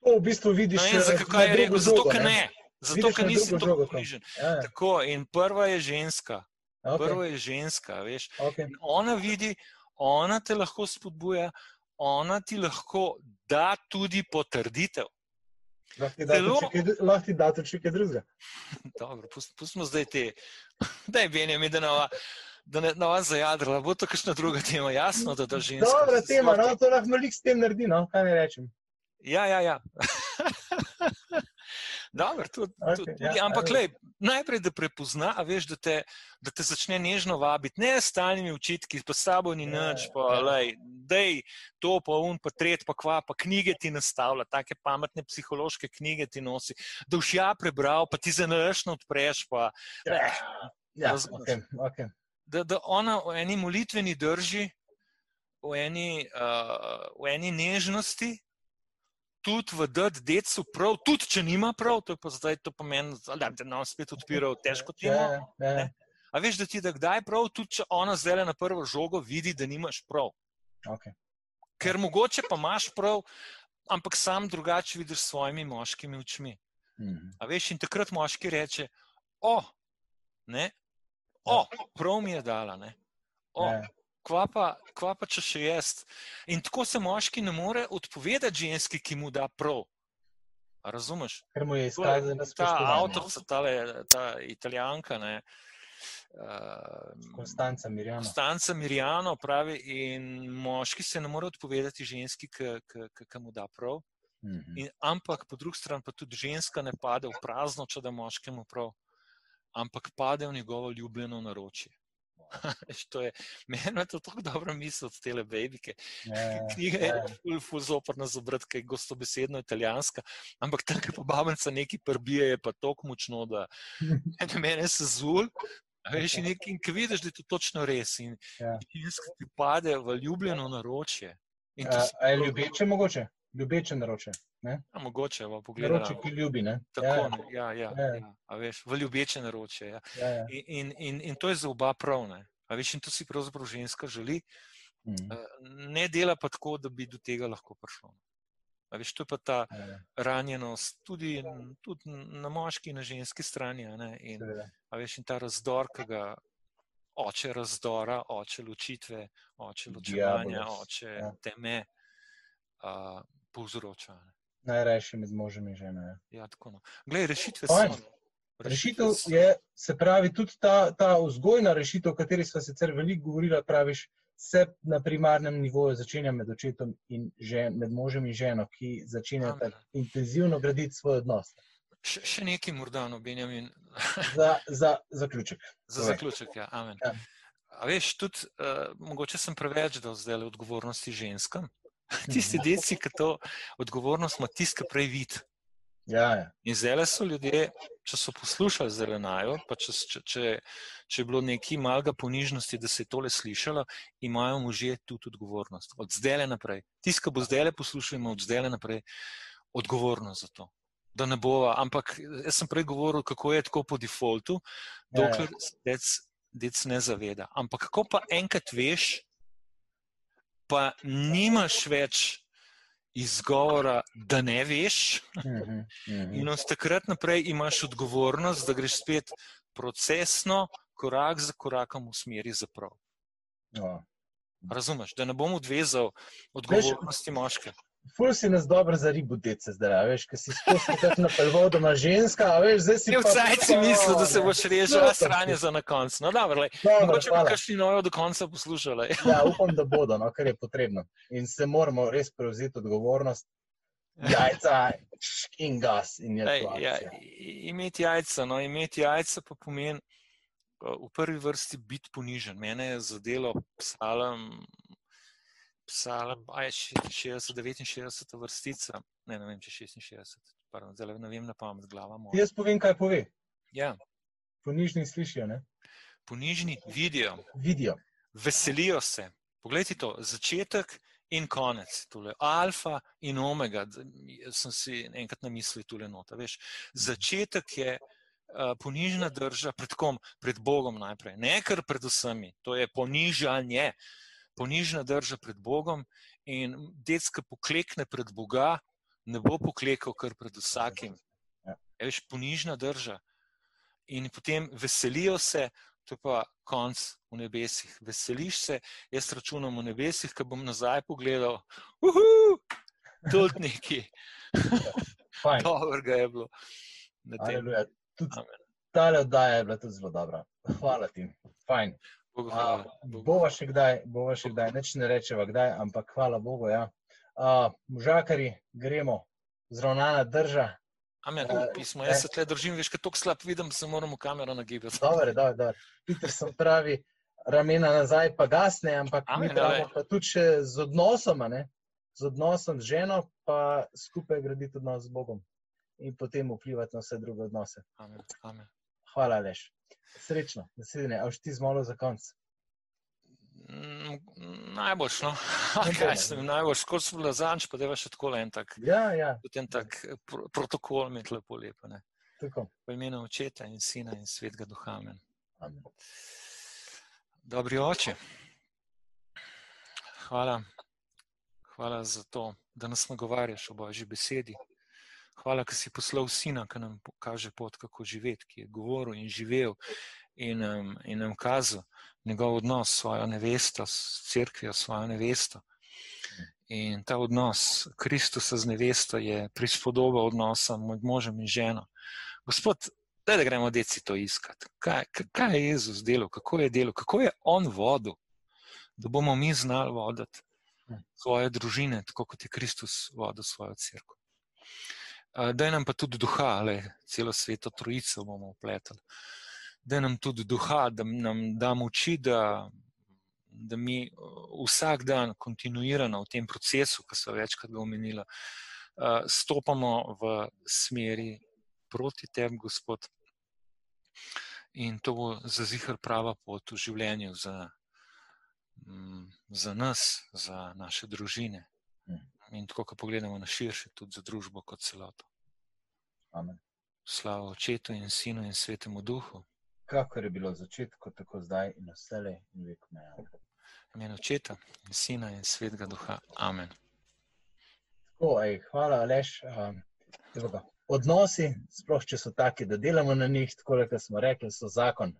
S2: To v bistvu vidiš,
S1: Ne vem,
S2: eh,
S1: zakaj
S2: na
S1: je
S2: drugo
S1: rekel, zato ker ne. Zato, ker nisi tako ponižen.
S2: Ja,
S1: Tako, in prva je ženska,
S2: okay,
S1: prva je ženska, veš.
S2: okay.
S1: In ona vidi, ona te lahko spodbuja, ona ti lahko da tudi potrditev.
S2: Lahko ti da tudi kaj drugega.
S1: Dobro, pust- pustimo zdaj te, da je Benjamin, da nova. Da ne na vas zajadrala, bo to kakšna druga tema, jasno, da ženska.
S2: Dobra tema, no, to lahko malik s tem naredi, no, kaj ne rečem.
S1: Ja, ja, ja. Dobar, tudi,
S2: Okej,
S1: tudi,
S2: ja,
S1: tudi, ampak
S2: ajde.
S1: lej, najprej, da prepozna, a veš, da te, da te začne nežno vabiti, ne s stalnimi očitki, pa s sabo ni
S2: Ja,
S1: nič, pa
S2: ja.
S1: lej, dej to, pa un, pa tret, pa kva, pa knjige ti nastavlja, take pametne psihološke knjige ti nosi, da už ja prebral, pa ti zanalašno odpreš, pa eh,
S2: Ja,
S1: razumeš.
S2: okay, okay.
S1: da, da ona v eni molitveni drži, v eni, uh, v eni nežnosti, tudi v dati decu prav, tudi če nima prav, to je pa zdaj to pomeni, da te nam spet odpirajo težko temo.
S2: Ja, ja, ja.
S1: A veš, da ti da kdaj prav, tudi če ona zdaj na prvo žogo vidi, da nimaš prav.
S2: Okay.
S1: Ker mogoče pa imaš prav, ampak sam drugače vidiš s svojimi moškimi očmi.
S2: Mhm.
S1: A veš, in takrat moški reče, o, ne, o, prav mi je dala, ne. O,
S2: Ja.
S1: Kva pa, kva pa če še jaz. In tako se moški ne more odpovedati ženski, ki mu da prav. Razumeš?
S2: Ker mu je izkazano
S1: Ta avtorica, tale, ta italijanka, ne, uh,
S2: Konstanca Mirjana.
S1: Konstanca Mirjano pravi, in moški se ne more odpovedati ženski, ki mu da prav.
S2: Mhm.
S1: In, ampak po drugi strani pa tudi ženska ne pade v prazno, če da moškemu prav, ampak pade v njegovo ljubljeno naročje. To je, meni je to tako dobra misel od tele babike.
S2: Ja,
S1: Knjiga
S2: ja.
S1: je ful, ful zoprna ki je gostobesedno italijanska, ampak tam, ko pa babica neki prbije, je pa tako močno, da da mene se zul. Veš, in, nek, in ko vidiš, da je to točno res, in
S2: Ja.
S1: ženska ti pade v ljubljeno naročje.
S2: A je ljubeče mogoče? Ljubeče naroče.
S1: a mogoče bo pogledala.
S2: Naroče, ki ljubi, ne?
S1: Tako, ne, ja, ja,
S2: Ja.
S1: ja, a veš, v ljubeče naročje. Ja.
S2: Ja, ja.
S1: In, in, in, in to je za oba prav. Ne. A veš, in to si pravzaprav ženska želi, eh, ne dela pa tako, da bi do tega lahko prišlo. A veš, to je pa ta
S2: Ja, ja,
S1: ranjenost, tudi, tudi na moški in na ženski strani. ne, In, veš, in ta razdor, ki ga oče razdora, oče ločitve, oče ločevanja, oče
S2: ja.
S1: teme, uh, povzroča. Ne.
S2: Najrajši med možem in ženo. Ja.
S1: Ja, tako no. Glej, rešitve
S2: Fajn.
S1: so.
S2: Rešitev
S1: so-
S2: je, se pravi, tudi ta, ta vzgojna rešitev, o kateri smo sicer veliko govorili, praviš, se na primarnem nivoju začenja med očetom in žen, med možem in ženo, ki začenjata intenzivno graditi svoj odnos.
S1: Še, še nekaj morda, no, Benjamin,
S2: Za, za zaključek.
S1: za
S2: Povej.
S1: zaključek. Ja, amen.
S2: Ja.
S1: A veš, tudi, uh, mogoče sem preveč dal zdaj odgovornosti ženskam. Tisti
S2: Mhm.
S1: deci, ki to odgovornost ima, tisti, ki prej vidi.
S2: Ja, ja.
S1: In zdaj so ljudje, če so poslušali zelenajo, pa če, če, če, če je bilo nekaj malega ponižnosti, da se je tole slišalo, imajo možje tudi odgovornost. Od zdaj naprej. Tisti, ki bo zdaj poslušal, ima od zdaj naprej odgovornost za to. Da ne bova, ampak jaz sem prej govoril, kako je tako po defaultu,
S2: Ja, ja.
S1: dokler dec, dec ne zaveda. Ampak ko pa enkrat veš, pa nimaš več izgovora, da ne veš.
S2: Mhm, mhm.
S1: In od takrat naprej imaš odgovornost, da greš spet procesno, korak za korakom v smeri zaprav.
S2: O.
S1: Razumeš, da ne bom odvezal odgovornosti moške.
S2: Ful si nas dobro za ribu, dece, zdaj, veš, ker si skozi tako napelval, da ima ženska, a veš, zdaj si
S1: Ne vcaj si mislil, da se boš rešil, a
S2: Super.
S1: sranje za na koncu. No, dobro, lej. Mogoče
S2: hvala.
S1: kakšni nojo do konca poslušali.
S2: Ja, upam, da bodo, no, kar je potrebno. In se moramo res prevzeti odgovornost. Jajca in gas. In je
S1: Ej,
S2: to
S1: ja,
S2: akcija.
S1: imeti jajca, no, imeti jajca pa pomeni uh, v prvi vrsti biti ponižen. Mene je zadelo psalem, psalem, aj 60, 69 vrstica, ne, ne vem, če 66, pardon, zdaj ne vem na pamet, glava moja.
S2: Jaz povem, kaj pove.
S1: Ja,
S2: Ponižni slišijo, ne?
S1: ponižni vidijo,
S2: vidijo.
S1: veselijo se. Poglejte to, začetek in konec, tole, alfa in omega, sem si enkrat namislil tole nota. Veš, začetek je uh, ponižna drža pred kom? Pred Bogom najprej, ne kar pred vsemi, to je ponižanje. Ponižna drža pred Bogom in detska poklekne pred Boga, ne bo poklekal kar pred vsakim.
S2: Ja.
S1: Je, veš, ponižna drža. In potem veselijo se, to je pa konc v nebesih. Veseliš se, jaz računam v nebesih, ko bom nazaj pogledal. Uhu, tudi neki.
S2: Fajn.
S1: Dobrega je bilo.
S2: Tudi tale oddaja je bila tudi zelo dobra. Hvala ti. Fajn.
S1: Bogu hvala. Bogu.
S2: Bova še kdaj, bova še kdaj, neč ne rečeva kdaj, ampak hvala Bogu. Ja. A, možakari, gremo, zravnana drža,
S1: Amen,
S2: Eh,
S1: pismo. Jaz se tle držim, veš, tako slab vidim, se moram v kamero nagibati.
S2: Dobro, dobro, dobro. Peter sem pravi, ramena nazaj pa gasne, ampak mi
S1: Amen,
S2: pravimo
S1: glej.
S2: pa tudi še z odnosom, a ne? z odnosom z ženo, pa skupaj graditi odnos z Bogom in potem vplivati na vse druge odnose.
S1: Amen, amen.
S2: Hvala, Leš. Srečno, naslednje, a už ti zmolo za konc.
S1: Mm, Najboljš, no. Kaj
S2: ne.
S1: sem, najboljš, kot sem bila zanč, pa da je še tako en tak,
S2: Ja, ja,
S1: en tak eh, pro, protokol imeti lepo lepo. Ne.
S2: tako.
S1: V imenu očeta in sina in svetega duha. Amen.
S2: Amen.
S1: Dobri oče, hvala, hvala za to, da nas nagovarjaš o Božji besedi. Hvala, ker si poslal sina, ki nam kaže pot, kako živeti, ki je govoril in živel in, um, in nam kazal njegov odnos s svojo nevesto, s crkvijo, svojo nevesto. In ta odnos Kristusa z nevesto je prispodoba odnosa med možem in ženo. Gospod, daj, da gremo deci to iskati. Kaj, kaj- kaj je Jezus delal, kako je delal, kako je on vodil, da bomo mi znali voditi svoje družine, tako kot je Kristus vodil svojo crkvo. Daj nam pa tudi duha, le celo sveto trojico bomo upletali. Daj nam tudi duha, da nam da moči, da, da mi vsak dan kontinuirano v tem procesu, ki so večkrat omenila, stopamo v smeri proti tebi, Gospod. In to bo za zihar prava pot v življenju za, za nas, za naše družine. In tako, ko pogledamo na širše, tudi za družbo kot celoto.
S2: Amen.
S1: Slava Očetu in Sinu in Svetemu Duhu,
S2: Kakor je bilo v začetku, tako zdaj in vselej in vek ne.
S1: imen Očeta in Sina in Svetega Duha. Amen.
S2: Tako, ej, hvala, Aleš. Um. Odnosi, sploh če so taki, da delamo na njih, tako kot smo rekli, so zakon.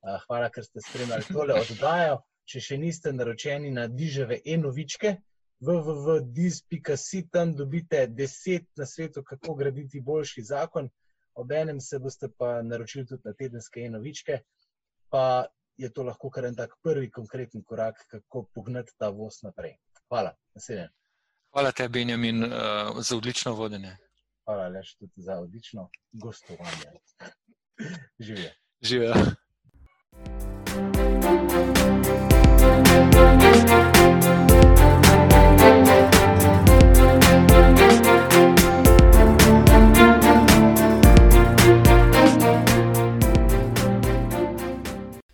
S2: Uh, hvala, ker ste spremljali tole oddajo. Če še niste naročeni na diževe e-novičke, www.dis.si, tam dobite deset na svetu, kako graditi boljši zakon. Obenem se boste pa naročili tudi na tedenske enovičke, pa je to lahko kar en tak prvi konkreten korak, kako pognati ta voz naprej. Hvala, naslednje.
S1: Hvala tebi, Benjamin, eh, za odlično vodenje.
S2: Hvala lepa tudi za odlično gostovanje. Živijo.
S1: Živijo. thank you